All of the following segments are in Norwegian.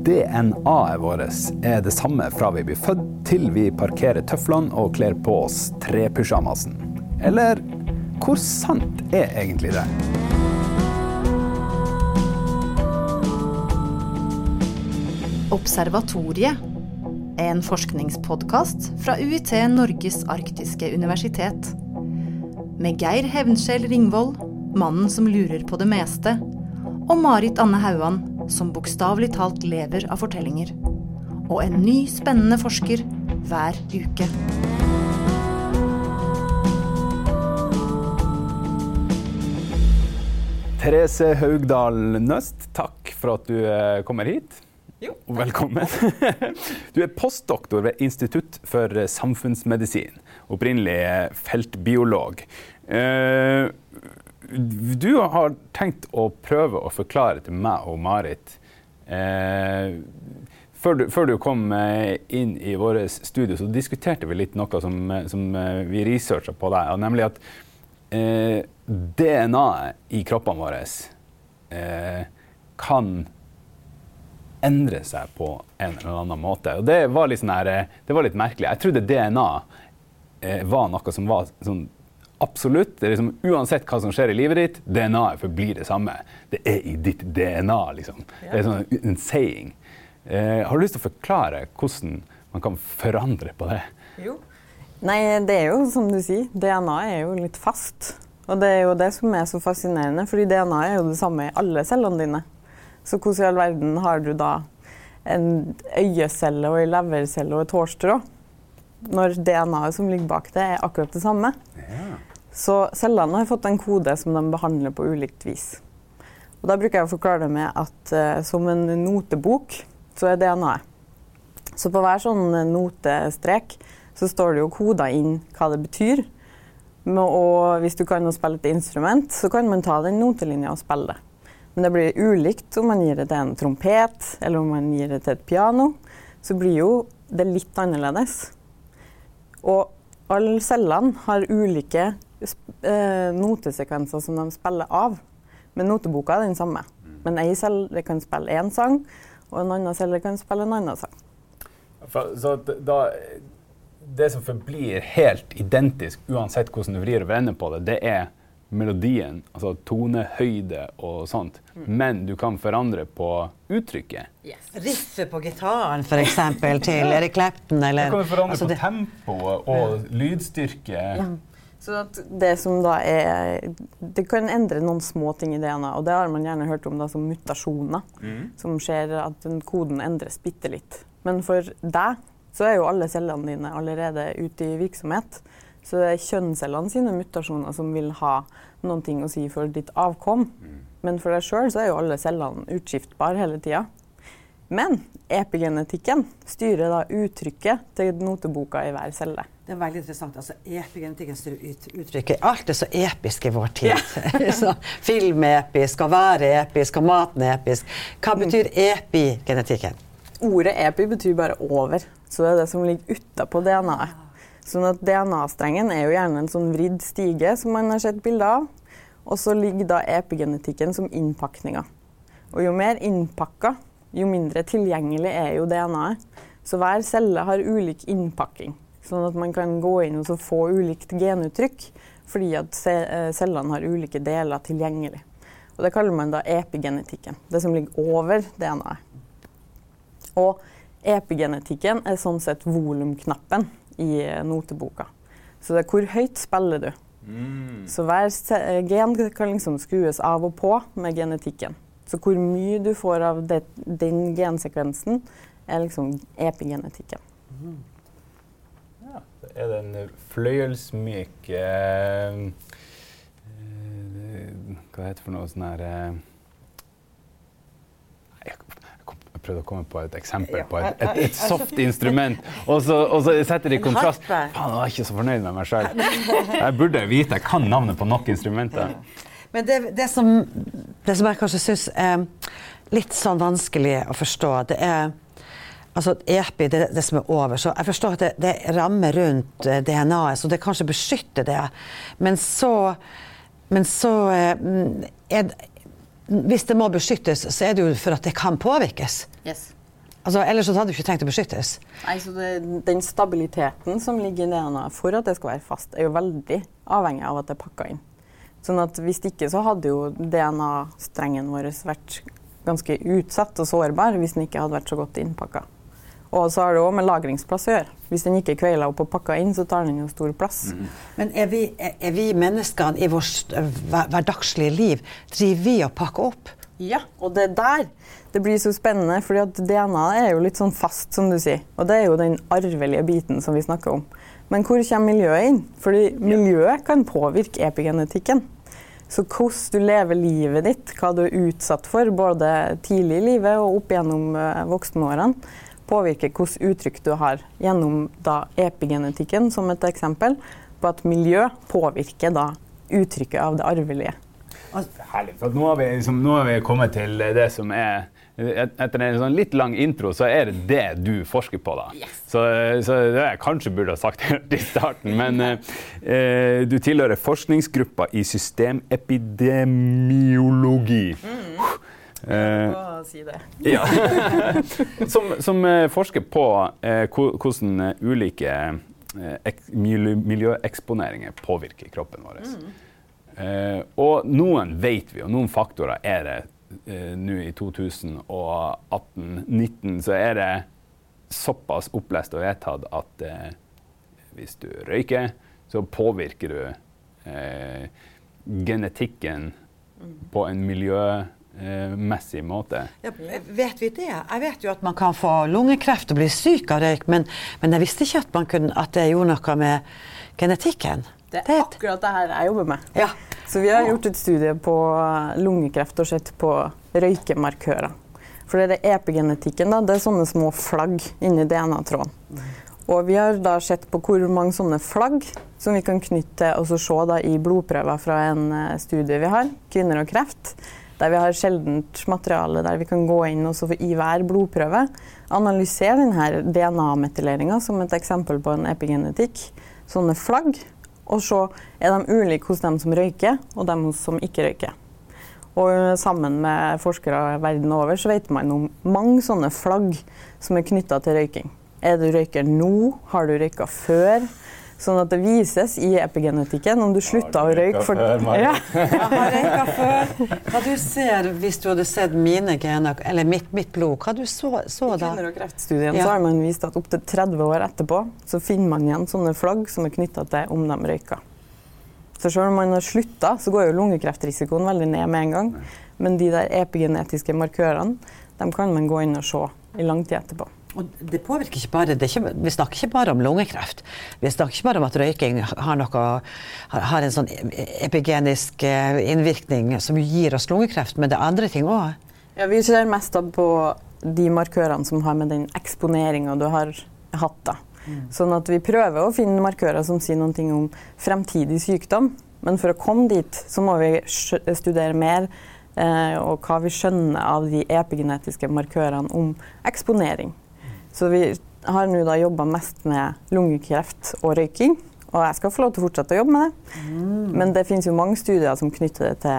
DNA-et vårt er det samme fra vi blir født til vi parkerer tøflene og kler på oss trepysjamasen. Eller hvor sant er egentlig det? Observatoriet er en forskningspodkast fra UiT Norges arktiske universitet. Med Geir Hevnskjell Ringvold, mannen som lurer på det meste, og Marit Anne Hauan, som bokstavelig talt lever av fortellinger. Og en ny, spennende forsker hver uke. Therese Haugdal Nøst, takk for at du eh, kommer hit. Jo. Velkommen. Du er postdoktor ved Institutt for samfunnsmedisin. Opprinnelig eh, feltbiolog. Du har tenkt å prøve å forklare til meg og Marit eh, før du, før du kom eh, inn i vårt studio, så diskuterte vi litt noe som, eh, som eh, vi researcha på deg, nemlig at eh, DNA-et i kroppene våre eh, kan endre seg på en eller annen måte. Og det var litt, sånn her, det var litt merkelig. Jeg trodde DNA var noe som var sånn absolutt. Det er liksom, uansett hva som skjer i livet ditt, DNA-et forblir det samme. Det er i ditt DNA, liksom. Det er sånn en saying. Eh, har du lyst til å forklare hvordan man kan forandre på det? Jo. Nei, det er jo som du sier, DNA er jo litt fast. Og det er jo det som er så fascinerende, fordi DNA er jo det samme i alle cellene dine. Så hvordan i all verden har du da en øyecelle og en levercelle og et hårstrå? Når DNA-et som ligger bak det, er akkurat det samme. Så cellene har fått en kode som de behandler på ulikt vis. Og da bruker jeg å forklare det med at eh, som en notebok, så er DNA-et. Så på hver sånn notestrek så står det jo koda inn hva det betyr. Og hvis du kan spille et instrument, så kan man ta den notelinja og spille det. Men det blir ulikt om man gir det til en trompet eller om man gir det til et piano. Så blir jo det litt annerledes. Og alle cellene har ulike eh, notesekvenser som de spiller av. Men noteboka er den samme. Men ei celle kan spille én sang, og en annen celle kan spille en annen sang. Så da, det som forblir helt identisk uansett hvordan du vrir og vender på det, det er melodien, altså tonehøyde og sånt. Men du kan forandre på uttrykket. Riffet på gitaren, f.eks. til Eric Clapton, Du kan forandre altså på det- tempoet og lydstyrke. Så at det som da er Det kan endre noen små ting i DNA, og det har man gjerne hørt om da som mutasjoner. Som skjer at den koden endres bitte litt. Men for deg så er jo alle cellene dine allerede ute i virksomhet. Så det er kjønnscellene sine mutasjoner som vil ha noen ting å si for ditt avkom. Men for deg sjøl så er jo alle cellene utskiftbare hele tida. Men epigenetikken styrer da uttrykket til noteboka i hver celle. Det er veldig interessant. Altså, epigenetikken styrer ut, uttrykket. Alt er så episk i vår tid. Yeah. film er episk, å være episk, og maten er episk. Hva betyr epigenetikken? Ordet epi betyr bare over, så det er det som ligger utapå DNA-et. Sånn at DNA-strengen er jo gjerne en sånn vridd stige som man har sett bilder av. Og så ligger da epigenetikken som innpakninga. Og jo mer innpakka, jo mindre tilgjengelig er jo DNA-et. Så hver celle har ulik innpakking. Sånn at man kan gå inn og så få ulikt genuttrykk fordi at eh, cellene har ulike deler tilgjengelig. Og det kaller man da epigenetikken. Det som ligger over DNA-et. Og epigenetikken er sånn sett volumknappen i eh, noteboka. Så det er hvor høyt spiller du. Så hver eh, gen kan liksom skrues av og på med genetikken. Så hvor mye du får av det, den gensekvensen, er liksom epigenetikken. Så er det en fløyelsmyk eh, eh, Hva heter det for noe sånn her eh, jeg, jeg prøvde å komme på et eksempel på et, et, et soft instrument, og så, og så setter de i kontrast. Faen, jeg var ikke så fornøyd med meg sjøl. Jeg burde vite, jeg kan navnet på nok instrumenter. Men det, det, som, det som jeg kanskje syns er litt sånn vanskelig å forstå, det er Altså EPI, det, det som er over. Så jeg forstår at det, det rammer rundt eh, DNA-et, så det kanskje beskytter det. Men så, men så eh, er, Hvis det må beskyttes, så er det jo for at det kan påvirkes. Yes. Altså, ellers så hadde du ikke trengt å beskyttes. Nei, så det, Den stabiliteten som ligger i DNA for at det skal være fast, er jo veldig avhengig av at det er pakka inn. Sånn at Hvis ikke så hadde jo DNA-strengen vår vært ganske utsatt og sårbar hvis den ikke hadde vært så godt innpakka. Og så har det òg med lagringsplass å gjøre. Hvis den ikke er kveila opp og pakka inn, så tar den jo stor plass. Mm. Men er vi, er, er vi, menneskene i vårt hverdagslige liv, driver vi og pakker opp? Ja, og det der det blir så spennende, fordi at DNA er jo litt sånn fast, som du sier. Og det er jo den arvelige biten som vi snakker om. Men hvor kommer miljøet inn? Fordi miljøet kan påvirke epigenetikken. Så hvordan du lever livet ditt, hva du er utsatt for både tidlig i livet og opp gjennom uh, voksenårene, påvirker hvilke uttrykk du har gjennom da epigenetikken, som et eksempel på at miljø påvirker da uttrykket av det arvelige. Herlig. for Nå har, vi, liksom, nå har vi kommet til det som er etter en sånn litt lang intro, så er det det du forsker på. da. Yes. Så, så, det jeg kanskje burde ha sagt i starten. Men eh, du tilhører forskningsgruppa i systemepidemiologi. Mm. Uh, si det. ja. som, som, eh, forsker på eh, hvordan ulike eh, miljøeksponeringer påvirker kroppen vår. Mm. Eh, og noen vet vi, og noen faktorer er det eh, nå i 2018-19, så er det såpass opplest og vedtatt at eh, hvis du røyker, så påvirker du eh, genetikken på en miljømessig måte. Ja, vet vi det? Jeg vet jo at man kan få lungekreft og bli syk av røyk, men, men jeg visste ikke at, kunne, at det gjorde noe med genetikken. Det er akkurat det her jeg jobber med. Ja. Så vi har gjort et studie på lungekreft og sett på røykemarkører. For det er epigenetikken, da, det er sånne små flagg inni DNA-tråden. Og vi har da sett på hvor mange sånne flagg som vi kan knytte og så se da i blodprøver fra en eh, studie vi har, kvinner og kreft, der vi har sjeldent materiale der vi kan gå inn og i hver blodprøve analysere denne DNA-metyleringa som et eksempel på en epigenetikk. Sånne flagg og se er de ulike hos dem som røyker, og dem som ikke røyker. Og sammen med forskere verden over så vet man om mange sånne flagg som er knytta til røyking. Er du røyker nå? Har du røyka før? Sånn at det vises i epigenetikken om du slutta å røyke for ja. Jeg før. Hva du ser hvis du hadde sett mine gener, eller mitt, mitt blod, hva du så, så da? I kvinner- og kreftstudien ja. så har man vist at opptil 30 år etterpå så finner man igjen sånne flagg som er knytta til om de røyker. Så selv om man har slutta, så går jo lungekreftrisikoen veldig ned med en gang. Men de der epigenetiske markørene dem kan man gå inn og se i lang tid etterpå. Og det påvirker ikke bare, ikke, Vi snakker ikke bare om lungekreft. Vi snakker ikke bare om at røyking har, noe, har en sånn epigenisk eh, innvirkning som gir oss lungekreft, men det er andre ting òg. Ja, vi ser mest på de markørene som har med den eksponeringa du har hatt. da. Mm. Sånn at vi prøver å finne markører som sier noe om fremtidig sykdom. Men for å komme dit, så må vi studere mer eh, og hva vi skjønner av de epigenetiske markørene om eksponering. Så vi har nå da jobba mest med lungekreft og røyking. Og jeg skal få lov til å fortsette å jobbe med det. Mm. Men det finnes jo mange studier som knytter det til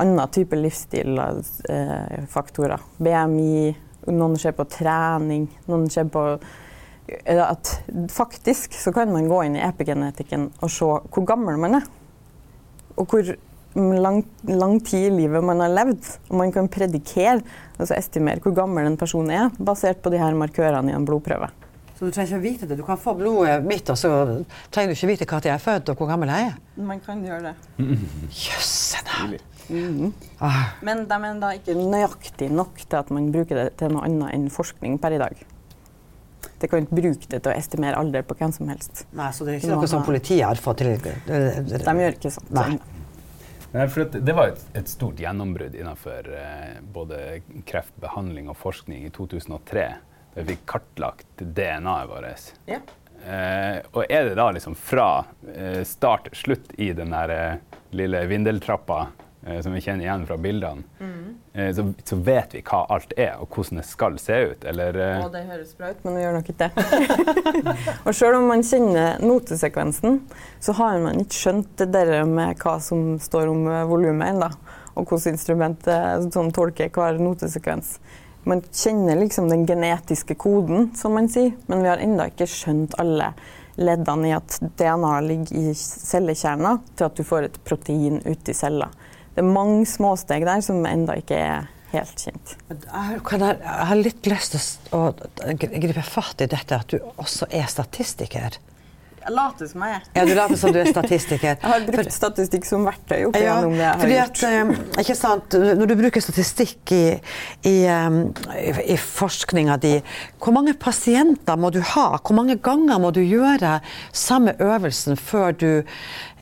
annen type livsstilfaktorer. Eh, BMI, noen ser på trening, noen ser på at faktisk så kan man gå inn i epigenetikken og se hvor gammel man er. Og hvor lang, lang, tid i livet man har levd. Og man kan predikere, altså estimere hvor gammel en person er, basert på de her markørene i en blodprøve. Så du trenger ikke å vite det? Du kan få blodet mitt, og så trenger du ikke vite når jeg er født og hvor gammel jeg er? Man kan gjøre det. Jøsse mm. mm. ah. Men de er da ikke nøyaktig nok til at man bruker det til noe annet enn forskning per i dag. Det kan ikke bruke det til å estimere alder på hvem som helst. Nei, Så det er ikke noe som politiet har fått til? De gjør ikke sånn. Nei. Nei, for det var et, et stort gjennombrudd innenfor eh, både kreftbehandling og forskning i 2003. Da vi fikk kartlagt DNA-et vårt. Ja. Eh, og er det da liksom fra eh, start til slutt i den der eh, lille vindeltrappa eh, som vi kjenner igjen fra bildene, mm. Eh, så, så, vet vi hva alt er, og hvordan det skal se ut, eller Å, det høres bra ut, men vi gjør nok ikke det. og selv om man kjenner notesekvensen, så har man ikke skjønt det der med hva som står om volumet ennå, og hvilket instrument som tolker hver notesekvens. Man kjenner liksom den genetiske koden, som man sier, men vi har ennå ikke skjønt alle leddene i at DNA ligger i cellekjerna til at du får et protein ut i cella. Det er mange småsteg der som ennå ikke er helt kjent. Jeg, jeg, jeg har litt lyst til å, å gripe fatt i dette at du også er statistiker. Jeg later som jeg er. Ja, du later som du er statistiker. Jeg har brukt statistikk som verktøy opp ja, gjennom det jeg har fordi gjort. at, um, ikke sant, Når du bruker statistikk i, i, um, i, i forskninga di, hvor mange pasienter må du ha? Hvor mange ganger må du gjøre samme øvelsen før du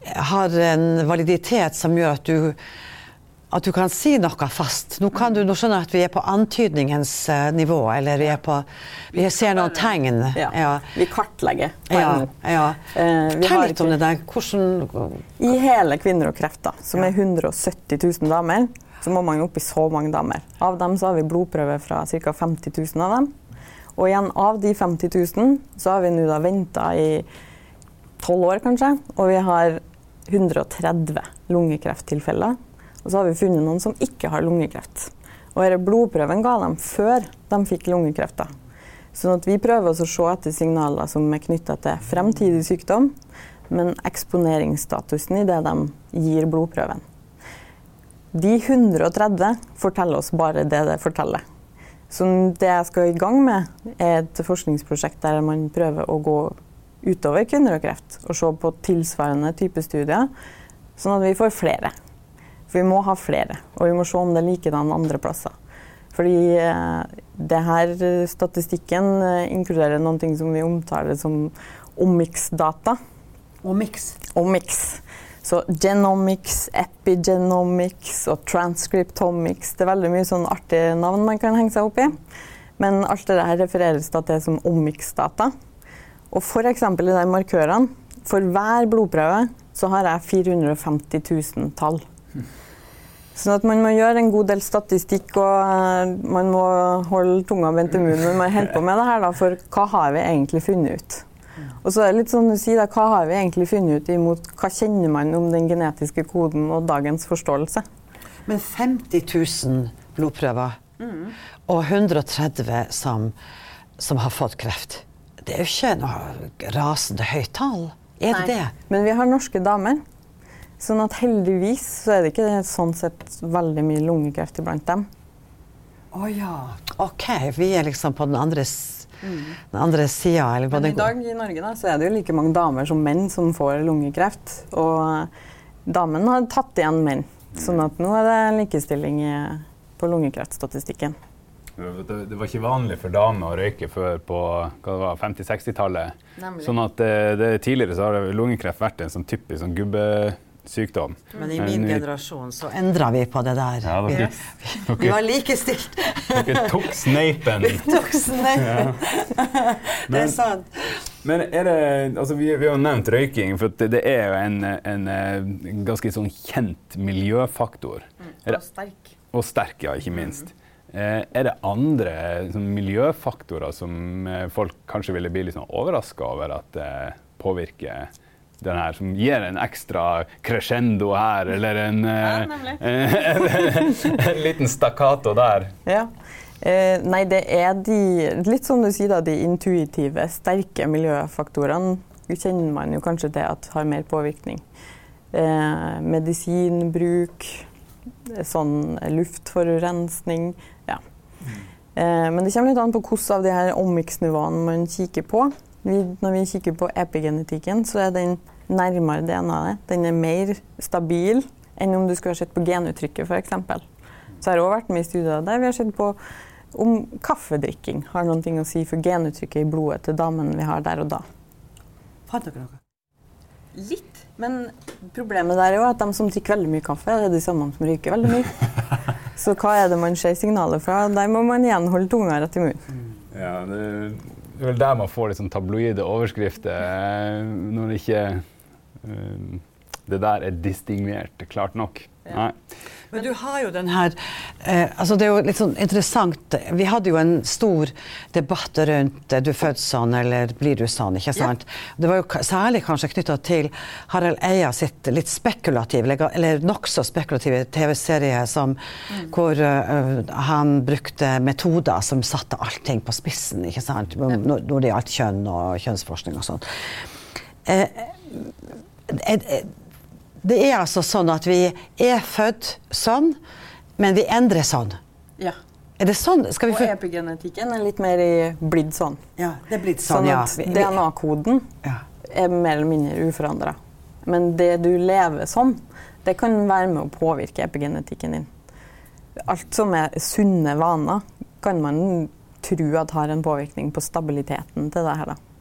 har en validitet som gjør at du at du kan si noe fast. Nå, kan du, nå skjønner jeg at vi er på antydningens uh, nivå, eller vi, på, vi ser noen tegn. Ja. Ja. Vi kartlegger. på Ja, ja. Eh, vi Fortell har litt om det der. Hvordan I hele Kvinner og kreft, da, som er 170 000 damer, så må man jo opp i så mange damer. Av dem så har vi blodprøver fra ca. 50 000 av dem. Og igjen av de 50 000 så har vi nå da venta i tolv år, kanskje, og vi har 130 lungekrefttilfeller. Og så har vi funnet noen som ikke har lungekreft. Og denne blodprøven ga dem før de fikk lungekreft. da. Sånn at vi prøver å se etter signaler som er knytta til fremtidig sykdom, men eksponeringsstatusen i det de gir blodprøven. De 130 forteller oss bare det det forteller. Så det jeg skal i gang med, er et forskningsprosjekt der man prøver å gå utover kvinner og kreft og se på tilsvarende type studier, sånn at vi får flere. For vi må ha flere, og vi må se om det er likedan andre plasser. Fordi eh, det her eh, statistikken eh, inkluderer noen ting som vi omtaler som omics-data. Omics? Omics. Så genomics, epigenomics og transcriptomics. Det er veldig mye sånn artige navn man kan henge seg opp i. Men alt det her refereres da til som omics-data. Og f.eks. i de markørene. For hver blodprøve så har jeg 450 000 tall. Sånn at man må gjøre en god del statistikk, og eh, man må holde tunga vendt i munnen når man holder på med det her, da, for hva har vi egentlig funnet ut? Og så er det litt sånn du sier, da, hva har vi egentlig funnet ut imot hva kjenner man om den genetiske koden og dagens forståelse? Men 50 000 blodprøver og 130 som, som har fått kreft. Det er jo ikke noe rasende høyt tall. Er det det? Men vi har norske damer. Sånn at heldigvis så er det ikke sånn sett veldig mye lungekreft iblant dem. Å ja. OK, vi er liksom på den andre, mm. den andre sida. Men i dag i Norge da, så er det jo like mange damer som menn som får lungekreft. Og damene har tatt igjen menn. Sånn at nå er det likestilling på lungekreftstatistikken. Det, det var ikke vanlig for damer å røyke før på hva det var, 50-60-tallet. Sånn at det, det, tidligere så har lungekreft vært en sånn typisk sånn gubbesykdom. Men i min Men, generasjon så endra vi på det der. Ja, dere, Vi dere, var likestilt. dere tok sneipen. Voksne. Det er sant. Men er det, altså vi, vi har jo nevnt røyking, for at det, det er jo en, en, eh, ganske sånn kjent miljøfaktor. Mm, og sterk. og sterk, ja, ikke minst. Eh, er det andre sånn, miljøfaktorer som eh, folk kanskje ville bli litt sånn overraska over at det påvirker den her, som gir en ekstra crescendo her, eller en, eh, en, en liten stakkato der? Ja. Eh, nei, det er de Litt som du sier, da, de intuitive, sterke miljøfaktorene kjenner man jo kanskje til at har mer påvirkning. Eh, medisinbruk, sånn luftforurensning. Eh, men det kommer litt an på hvilke av de her omics-nivåene man kikker på. Vi, når vi kikker på epigenetikken, så er den nærmere DNA-et. Den er mer stabil enn om du skulle ha sett på genuttrykket, f.eks. Så har det også vært med i studier der vi har sett på om kaffedrikking har noe å si for genuttrykket i blodet til damen vi har der og da. Fant dere noe? Litt. Men problemet der er jo at de som drikker veldig mye kaffe, det er de samme som røyker veldig mye. Så hva er det man ser signaler fra? Der må man igjen holde tunga rett i munnen. Ja, det er vel der man får litt sånn tabloide overskrifter, eh, når det ikke eh, det der er distinguert klart nok. Nei. Men du har jo den her eh, altså Det er jo litt sånn interessant. Vi hadde jo en stor debatt rundt er du født sånn eller blir du sånn, ikke sant. Det var jo særlig kanskje knytta til Harald Eia sitt litt spekulative, eller- nokså spekulative TV-serie som hvor uh, han brukte metoder som satte allting på spissen, ikke sant. Når, når det gjaldt kjønn og kjønnsforskning og sånn. Eh, er- er- det er altså sånn at vi er født sånn, men vi endrer sånn. Ja. Er det sånn? Skal vi Og epigenetikken er litt mer i blitt sånn. Ja, det er blitt Sånn sånn, ja. DNA-koden ja. er mer eller mindre uforandra. Men det du lever som, det kan være med å påvirke epigenetikken din. Alt som er sunne vaner, kan man tro at har en påvirkning på stabiliteten til det her. Da.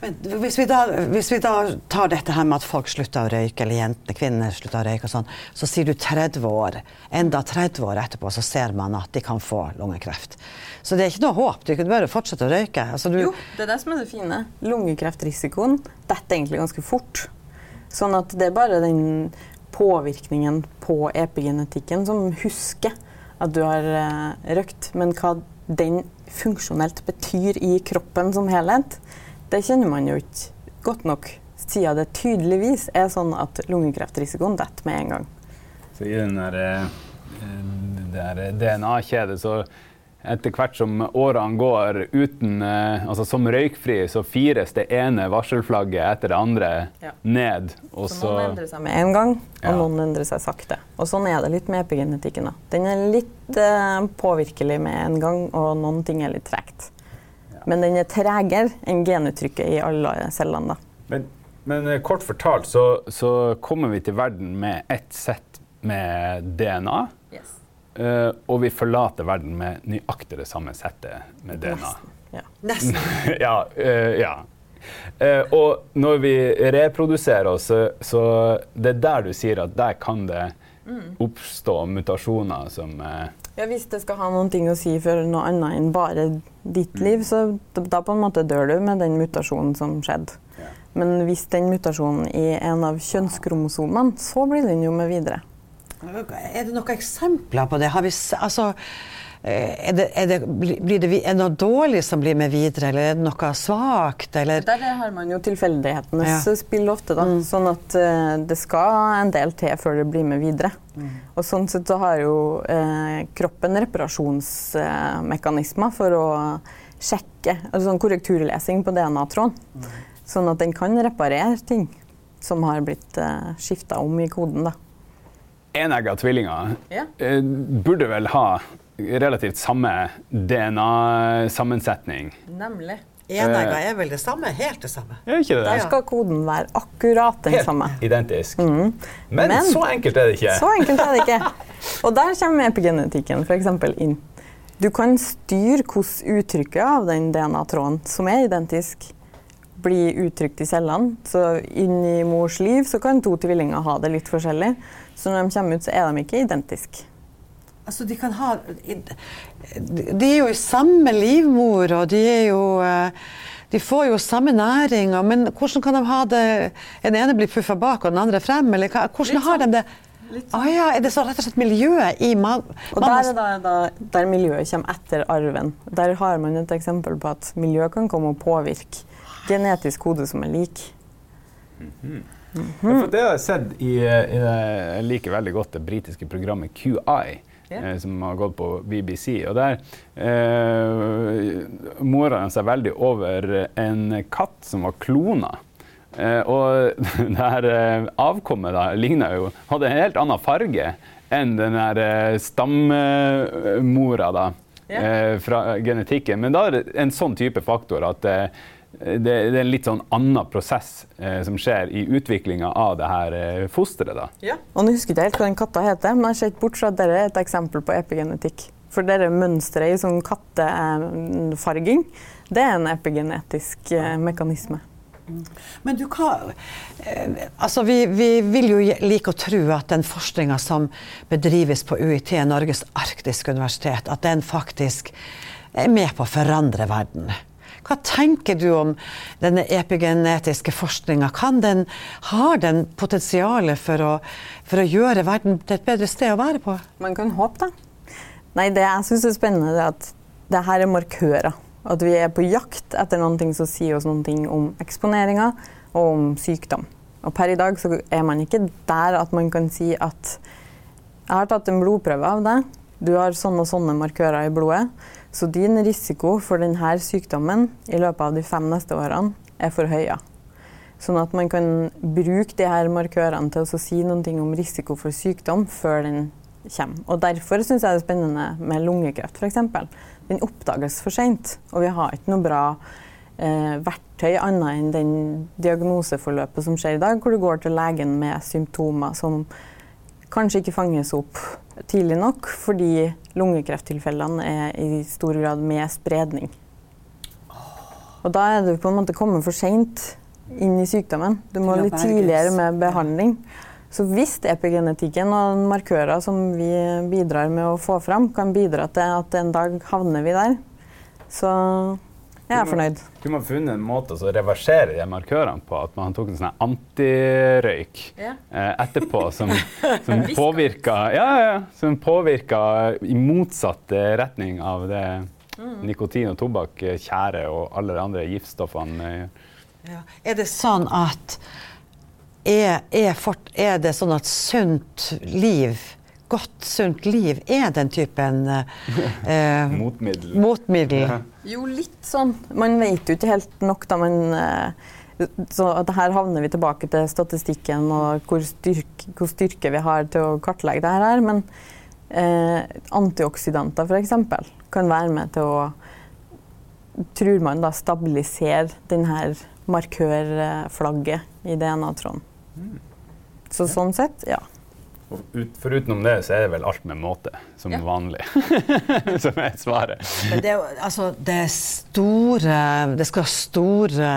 Men hvis vi, da, hvis vi da tar dette her med at folk slutter å røyke, eller jentene, kvinner slutter å røyke og sånn, så sier du 30 år. Enda 30 år etterpå så ser man at de kan få lungekreft. Så det er ikke noe håp. Du bare fortsette å røyke. Altså, du, Jo, det er det som er det fine. Lungekreftrisikoen detter egentlig ganske fort. Sånn at det er bare den påvirkningen på epigenetikken som husker at du har røykt, røkt. Men hva den funksjonelt betyr i kroppen som helhet, det kjenner man jo ikke godt nok. Siden det tydeligvis er sånn at lungekreftrisikoen detter med en gang. Så i den der, eh, der DNA-kjedet, så etter hvert som årene går uten eh, Altså som røykfri, så fires det ene varselflagget etter det andre Ja. ned. Så noen endrer seg med en gang, og Ja. noen endrer seg sakte. Og sånn er det litt med epigenetikken. Da. Den er litt eh, påvirkelig med en gang, og noen ting er litt tregt. Men den er tregere enn genuttrykket i alle cellene. Da. Men, men eh, kort fortalt så, så kommer vi til verden med ett sett med DNA. eh, og vi forlater verden med nøyaktig det samme settet med DNA. Nesten. Ja. nesten. ja. Uh, ja. Eh, og når vi reproduserer oss, så, så det er der du sier at der kan det oppstå mutasjoner som eh, Ja, hvis det skal ha noen ting å si for noe annet enn bare ditt liv, så da, på en måte dør du med den mutasjonen som skjedde. Ja. Men hvis den mutasjonen er en av kjønnskromosomene, så blir den jo med videre. Er det noen eksempler på det? Har vi, altså, er det, er, det, blir det, er det noe dårlig som blir med videre, eller er det noe svakt? Eller? Der har man jo tilfeldighetenes Ja. spill ofte, da. Sånn at uh, det skal en del til før det blir med videre. Og sånn sett så har jo uh, kroppen reparasjonsmekanismer for å sjekke, altså sånn korrekturlesing på DNA-tråden. Sånn at den kan reparere ting som har blitt uh, skifta om i koden, da. enegga tvillinger Ja. eh, burde vel ha relativt samme DNA-sammensetning. Nemlig. Enegga er vel det samme? Helt det samme. Ikke det Der skal koden være akkurat den Helt samme. identisk. Men, Men- så enkelt er det ikke. Så enkelt er det ikke. Og der kommer epigenetikken eksempel inn. Du kan styre hvordan uttrykket av den DNA-tråden, som er identisk, blir uttrykt i cellene. Så inni mors liv så kan to tvillinger ha det litt forskjellig. Så når de kommer ut, så er de ikke identiske. Altså, de kan ha De er jo i samme livmor, og de er jo eh, De får jo samme næring, men hvordan kan de ha det Den ene blir puffa bak, og den andre frem, eller hva, hvordan har de sånn. det? Å ja, er det så rett og slett miljøet i ma Og der er da, da, der miljøet kommer etter arven. Der har man et eksempel på at miljø kan komme og påvirke genetisk kode som er lik. Ja, for det har jeg sett i, i det, Jeg liker veldig godt det britiske programmet QI. Eh, Som har gått på BBC. Og der eh, mora han seg veldig over en katt som var klona. Eh, og det her eh, avkommet da ligna jo Hadde en helt annen farge enn den der eh, stammora da. Yeah. eh, fra genetikken. Men da er det en sånn type faktor at eh, det, det er en litt sånn annen prosess eh, som skjer i utviklinga av det her eh, fosteret. da. Og nå husker jeg ikke helt hva den katta heter, men jeg ser ikke bort fra at dette er et eksempel på epigenetikk. For dette mønsteret i sånn kattefarging, det er en epigenetisk eh, mekanisme. Men du, hva eh, Altså, vi, vi vil jo like å tro at den forskninga som bedrives på UiT, Norges arktiske universitet, at den faktisk er med på å forandre verden. Hva tenker du om denne epigenetiske forskninga? Har den potensial for å, for å gjøre verden til et bedre sted å være på? Man kan håpe det. Nei, det jeg syns er spennende, er at det her er markører. At vi er på jakt etter noe som sier oss noe om eksponeringa og om sykdom. Og per i dag så er man ikke der at man kan si at jeg har tatt en blodprøve av deg, du har sånne og sånne markører i blodet, så din risiko for denne sykdommen i løpet av de fem neste årene er forhøya. Sånn at man kan bruke de her markørene til å si noe om risiko for sykdom før den kommer. Og Derfor syns jeg det er spennende med lungekreft f.eks. Den oppdages for seint, og vi har ikke noe bra eh, verktøy annet enn den diagnoseforløpet som skjer i dag, hvor du går til legen med symptomer som kanskje ikke fanges opp tidlig nok, fordi lungekrefttilfellene er i stor grad med spredning. Og da er du på en måte kommet for seint inn i sykdommen. Du må litt tidligere med behandling. Så hvis epigenetikken og markører som vi bidrar med å få fram, kan bidra til at en dag havner vi der, så jeg er fornøyd. Kunne man funnet en måte å reversere de markørene på? At man tok en sånn antirøyk eh, etterpå som, som påvirka ja, ja, som påvirka i motsatt retning av det mm. nikotin og tobakk, tjære og alle de andre giftstoffene ja. Er det sånn at er, er, fort, er det sånn at sunt liv godt, sunt liv er den typen eh, motmiddel. motmiddel. Ja. Jo, litt sånn. Man vet jo ikke helt nok, da. Men eh, så at her havner vi tilbake til statistikken og hvor styrke, hvor styrke vi har til å kartlegge det her. Men eh, antioksidanter f.eks. kan være med til å Tror man da stabilisere denne markørflagget i DNA-tråden. Mm. Så sånn sett, ja. Ut, forutenom det så er det vel alt med måte, som ja. vanlig. som er svaret. Men det, altså, det er store Det skal store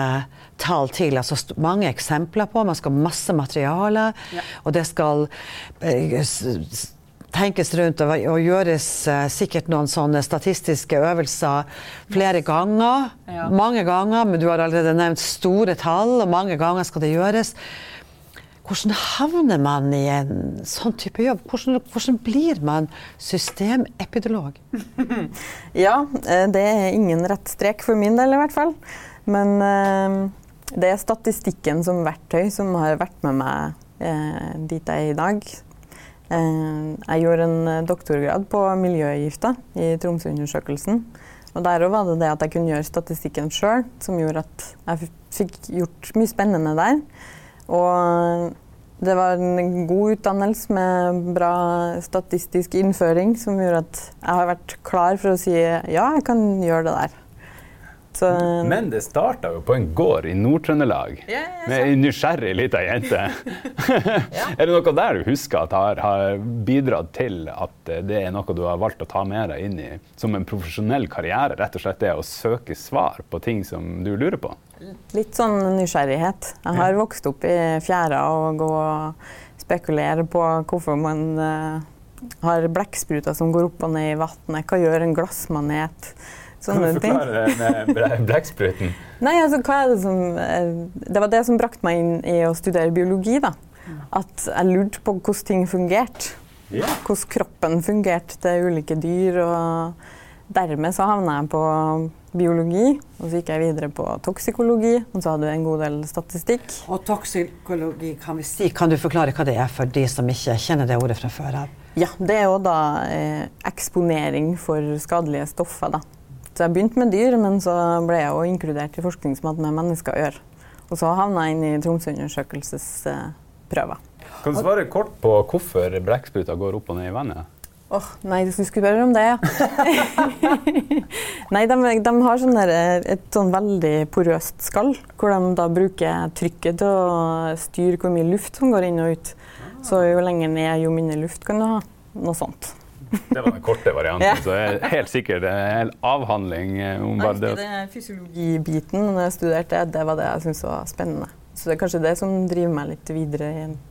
tall til. Altså st mange eksempler på. Man skal ha masse materiale. Ja. Og det skal eh, tenkes rundt og, og gjøres uh, sikkert noen sånne statistiske øvelser flere ganger. Ja. Mange ganger, men du har allerede nevnt store tall, og mange ganger skal det gjøres. Hvordan havner man i en sånn type jobb? Hvordan, hvordan blir man systemepidolog? ja, eh, det er ingen rett strek for min del i hvert fall. Men eh, det er statistikken som verktøy som har vært med meg eh, dit jeg er i dag. Jeg gjorde en doktorgrad på miljøgifter i Tromsø-undersøkelsen. Og der var det det at jeg kunne gjøre statistikken sjøl, som gjorde at jeg fikk gjort mye spennende der. Og det var en god utdannelse med bra statistisk innføring som gjorde at jeg har vært klar for å si ja, jeg kan gjøre det der. Så, Men det starta jo på en gård i Nord-Trøndelag ja, ja, med ei nysgjerrig lita jente. er det noe der du husker at har, har, bidratt til at det er noe du har valgt å ta med deg inn i som en profesjonell karriere? Rett og slett det å søke svar på ting som du lurer på? Litt sånn nysgjerrighet. Jeg har vokst opp i fjæra og gå og spekulere på hvorfor man uh, har blekkspruter som går opp og ned i vannet. Hva gjør en glassmanet? Sånne kan du forklare med blekkspruten? Nei, altså, hva er det som eh, Det var det som brakte meg inn i å studere biologi. da. At jeg lurte på hvordan ting fungerte. Yeah. Hvordan kroppen fungerte til ulike dyr. og Dermed så havna jeg på biologi, og så gikk jeg videre på toksikologi. Og så hadde du en god del statistikk. Og toksikologi, kan vi si, kan du forklare hva det er for de som ikke kjenner det ordet fra før av? Ja, det er jo da eh, eksponering for skadelige stoffer. da. Så jeg begynte med dyr, men så ble jeg òg inkludert i forskning som hadde med mennesker å gjøre. Og så havna jeg inn i Tromsø-undersøkelsesprøver. Kan du svare kort på hvorfor blekkspruta går opp og ned i vannet? Åh, oh, Nei, du skulle spørre om det, ja. nei, de, de har sånn der, et sånn veldig porøst skall, hvor de da bruker trykket til å styre hvor mye luft som går inn og ut. Så jo lenger ned, jo mindre luft kan du ha. Noe sånt. Det var den korte varianten. ja. Så jeg er helt sikkert en hel avhandling eh, om bare det. Fysiologibiten når jeg studerte, det var det jeg syntes var spennende. Så det er kanskje det som driver meg litt videre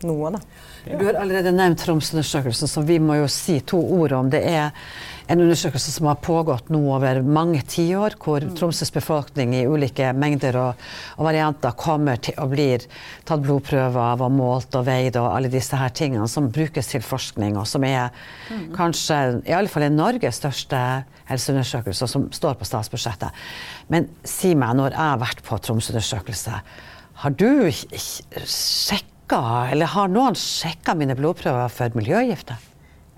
nå. Da. Ja. Du har allerede nevnt Tromsøundersøkelsen, så vi må jo si to ord om. Det er en undersøkelse som har pågått nå over mange tiår, hvor mm. Tromsøs befolkning i ulike mengder og, og, varianter kommer til å bli tatt blodprøver av og målt og veid og alle disse her tingene som brukes til forskning, og som er mm. kanskje i alle fall er Norges største helseundersøkelse, og som står på statsbudsjettet. Men si meg, når jeg har vært på Tromsø-undersøkelse, har du sjekka, eller har noen sjekka mine blodprøver for miljøgifter?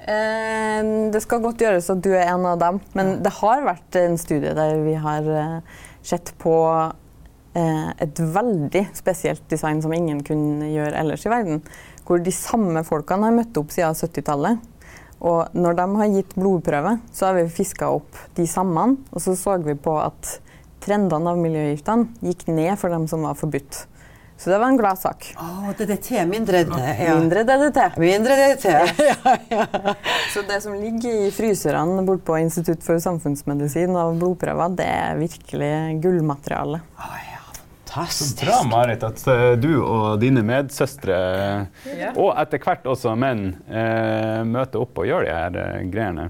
Eh, det skal godt gjøres at du er en av dem, men det har vært en studie der vi har eh, sett på eh, et veldig spesielt design som ingen kunne gjøre ellers i verden. Hvor de samme folkene har møtt opp siden 70-tallet. Og når de har gitt blodprøve, så har vi fiska opp de samme, og så så vi på at trendene av miljøgiftene gikk ned for dem som var forbudt. Så det var en glad sak. Oh, DDT, mindre, ja. mindre DDT. Mindre DDT. ja, ja. Så det som ligger i fryserne borte på Institutt for samfunnsmedisin av blodprøver, det er virkelig gullmateriale. Oh, Fantastisk. Så bra, Marit, at uh, du og dine medsøstre, og etter hvert også menn, uh, møter opp og gjør de her uh, greiene.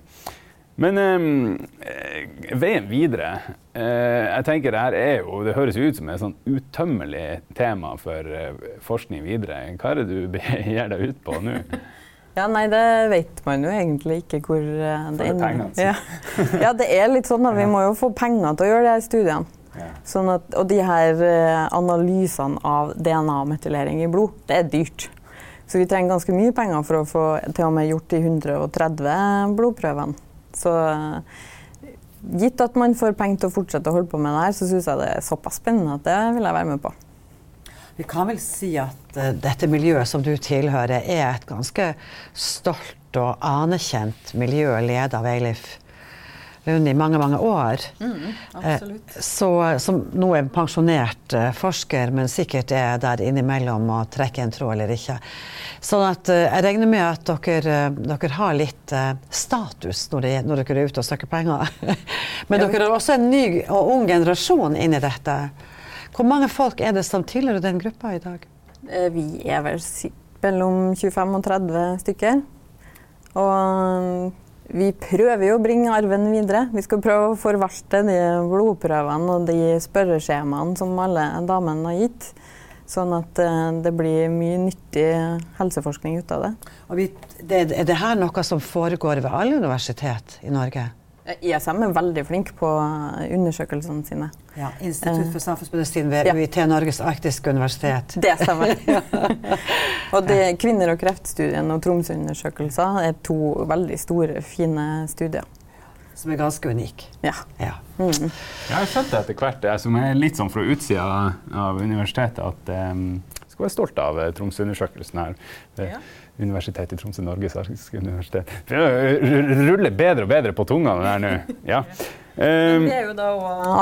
Men eh, veien videre eh, Jeg tenker det her er jo Det høres ut som et sånn utømmelig tema for eh, forskning videre. Hva er det du gir deg ut på nå? Ja, nei, det vet man jo egentlig ikke hvor uh, det ender. Altså. Ja. ja, det er litt sånn at vi må jo få penger til å gjøre de her studiene. Ja. Sånn at, og de her uh, analysene av DNA-metylering i blod, det er dyrt. Så vi trenger ganske mye penger for å få til og med gjort de 130 blodprøvene. Så gitt at man får penger til å fortsette å holde på med det her, så syns jeg det er såpass spennende at det vil jeg være med på. Vi kan vel si at uh, dette miljøet som du tilhører, er et ganske stolt og anerkjent miljø ledet av Eilif Lund i mange, mange år. Mm. Uh, så, som nå er pensjonert uh, forsker, men sikkert er der innimellom å trekke en tråd eller ikke. Sånn at uh, jeg regner med at dere, dere har litt status når, de, når, dere er ute og søker penger. Men dere har også en ny og ung generasjon inni dette. Hvor mange folk er det som tilhører den gruppa i dag? Vi er vel mellom 25 og 30 stykker. Og vi prøver jo å bringe arven videre. Vi skal prøve å forvalte de blodprøvene og de spørreskjemaene som alle damene har gitt. Sånn at uh, det blir mye nyttig helseforskning ut av det. Vi, det er det her noe som foregår ved alle universitet i Norge? ISM er veldig flink på undersøkelsene sine. Ja, Institutt for samfunnsmedisin ved ja. UiT Norges arktiske universitet. Det stemmer. og det, Kvinner og kreftstudien og Tromsø-undersøkelser er to veldig store, fine studier. Som er ganske unike. Ja. ja. Mm. Jeg har skjønt etter hvert, jeg som er litt sånn fra utsida av universitetet, at um, jeg skal være stolt av eh, Tromsø-undersøkelsen her. Ja. Universitetet i Tromsø, Norges arktiske universitet. Det ruller bedre og bedre på tunga det der nå. Ja. Um, det er jo da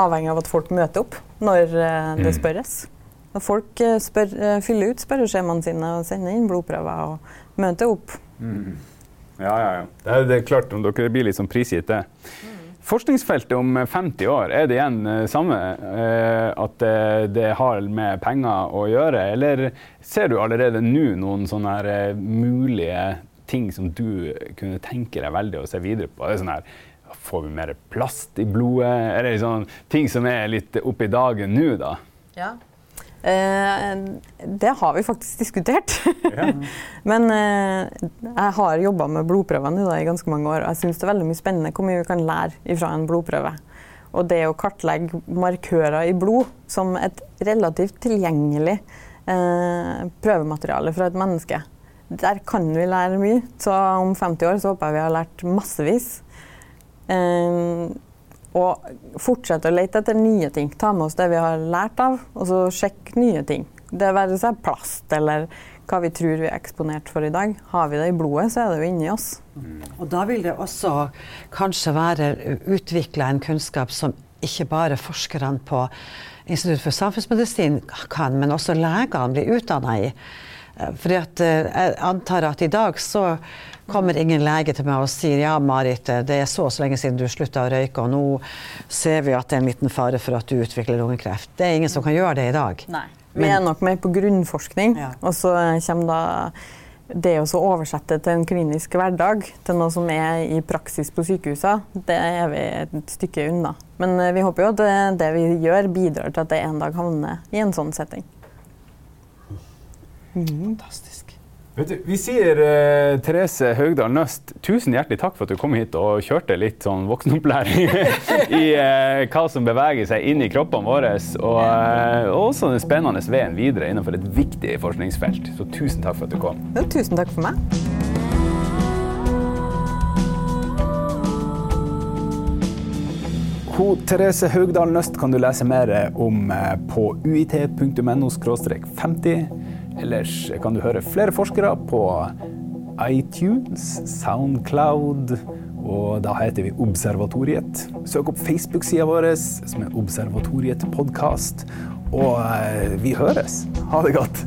avhengig av at folk møter opp når uh, det mm. spørres. Når folk uh, spør, uh, fyller ut spørreskjemaene sine og sender inn blodprøver og møter opp. Mm. Ja, ja, ja. Det er, det er klart om dere blir litt sånn prisgitt det. Mm. Forskningsfeltet om 50 år, er det igjen uh, samme? Uh, at det har med penger å gjøre? Eller ser du allerede nå noen sånne mulige ting som du kunne tenke deg veldig å se videre på? Sånn her, Får vi mer plast i blodet? Er det sånne ting som er litt oppe i dagen nå, da? Ja. Eh, det har vi faktisk diskutert. Ja. Men eh, jeg har jobba med blodprøvene i ganske mange år, og jeg syns det er veldig mye spennende hvor mye vi kan lære fra en blodprøve. Og det å kartlegge markører i blod som et relativt tilgjengelig eh, prøvemateriale fra et menneske, der kan vi lære mye. Så om 50 år så håper jeg vi har lært massevis. Eh, og fortsette å lete etter nye ting. Ta med oss det vi har lært av, og så sjekke nye ting. Det være seg plast eller hva vi tror vi er eksponert for i dag. Har vi det i blodet, så er det jo inni oss. Og da vil det også kanskje være utvikla en kunnskap som ikke bare forskerne på Institutt for samfunnsmedisin kan, men også legene blir utdanna i. Eh, fordi at eh, jeg antar at i dag så kommer ingen lege til meg og sier ja, Marit, det er så og så lenge siden du slutta å røyke, og nå ser vi at det er en liten fare for at du utvikler lungekreft. Det er ingen som kan gjøre det i dag. Nei. Vi er nok mer på grunnforskning, ja. og så kommer da det å oversette til en klinisk hverdag, til noe som er i praksis på sykehusene, det er vi et stykke unna. Men eh, vi håper jo at det, det vi gjør, bidrar til at det en dag havner i en sånn setting. Fantastisk. Vet du, vi sier uh, Therese Haugdal Nøst, tusen hjertelig takk for at du kom hit og kjørte litt sånn voksenopplæring i uh, hva som beveger seg inn i kroppene våre, og uh, også den spennende veien videre innenfor et viktig forskningsfelt. Så tusen takk for at du kom. Ja, tusen takk for meg. Ho, Therese Haugdal Nøst kan du lese mer om på uit.no 50. Ellers kan du høre flere forskere på iTunes, Soundcloud, og da heter vi Observatoriet. Søk opp Facebook-sida vår som er Observatoriet podkast. Og eh, vi høres. Ha det godt.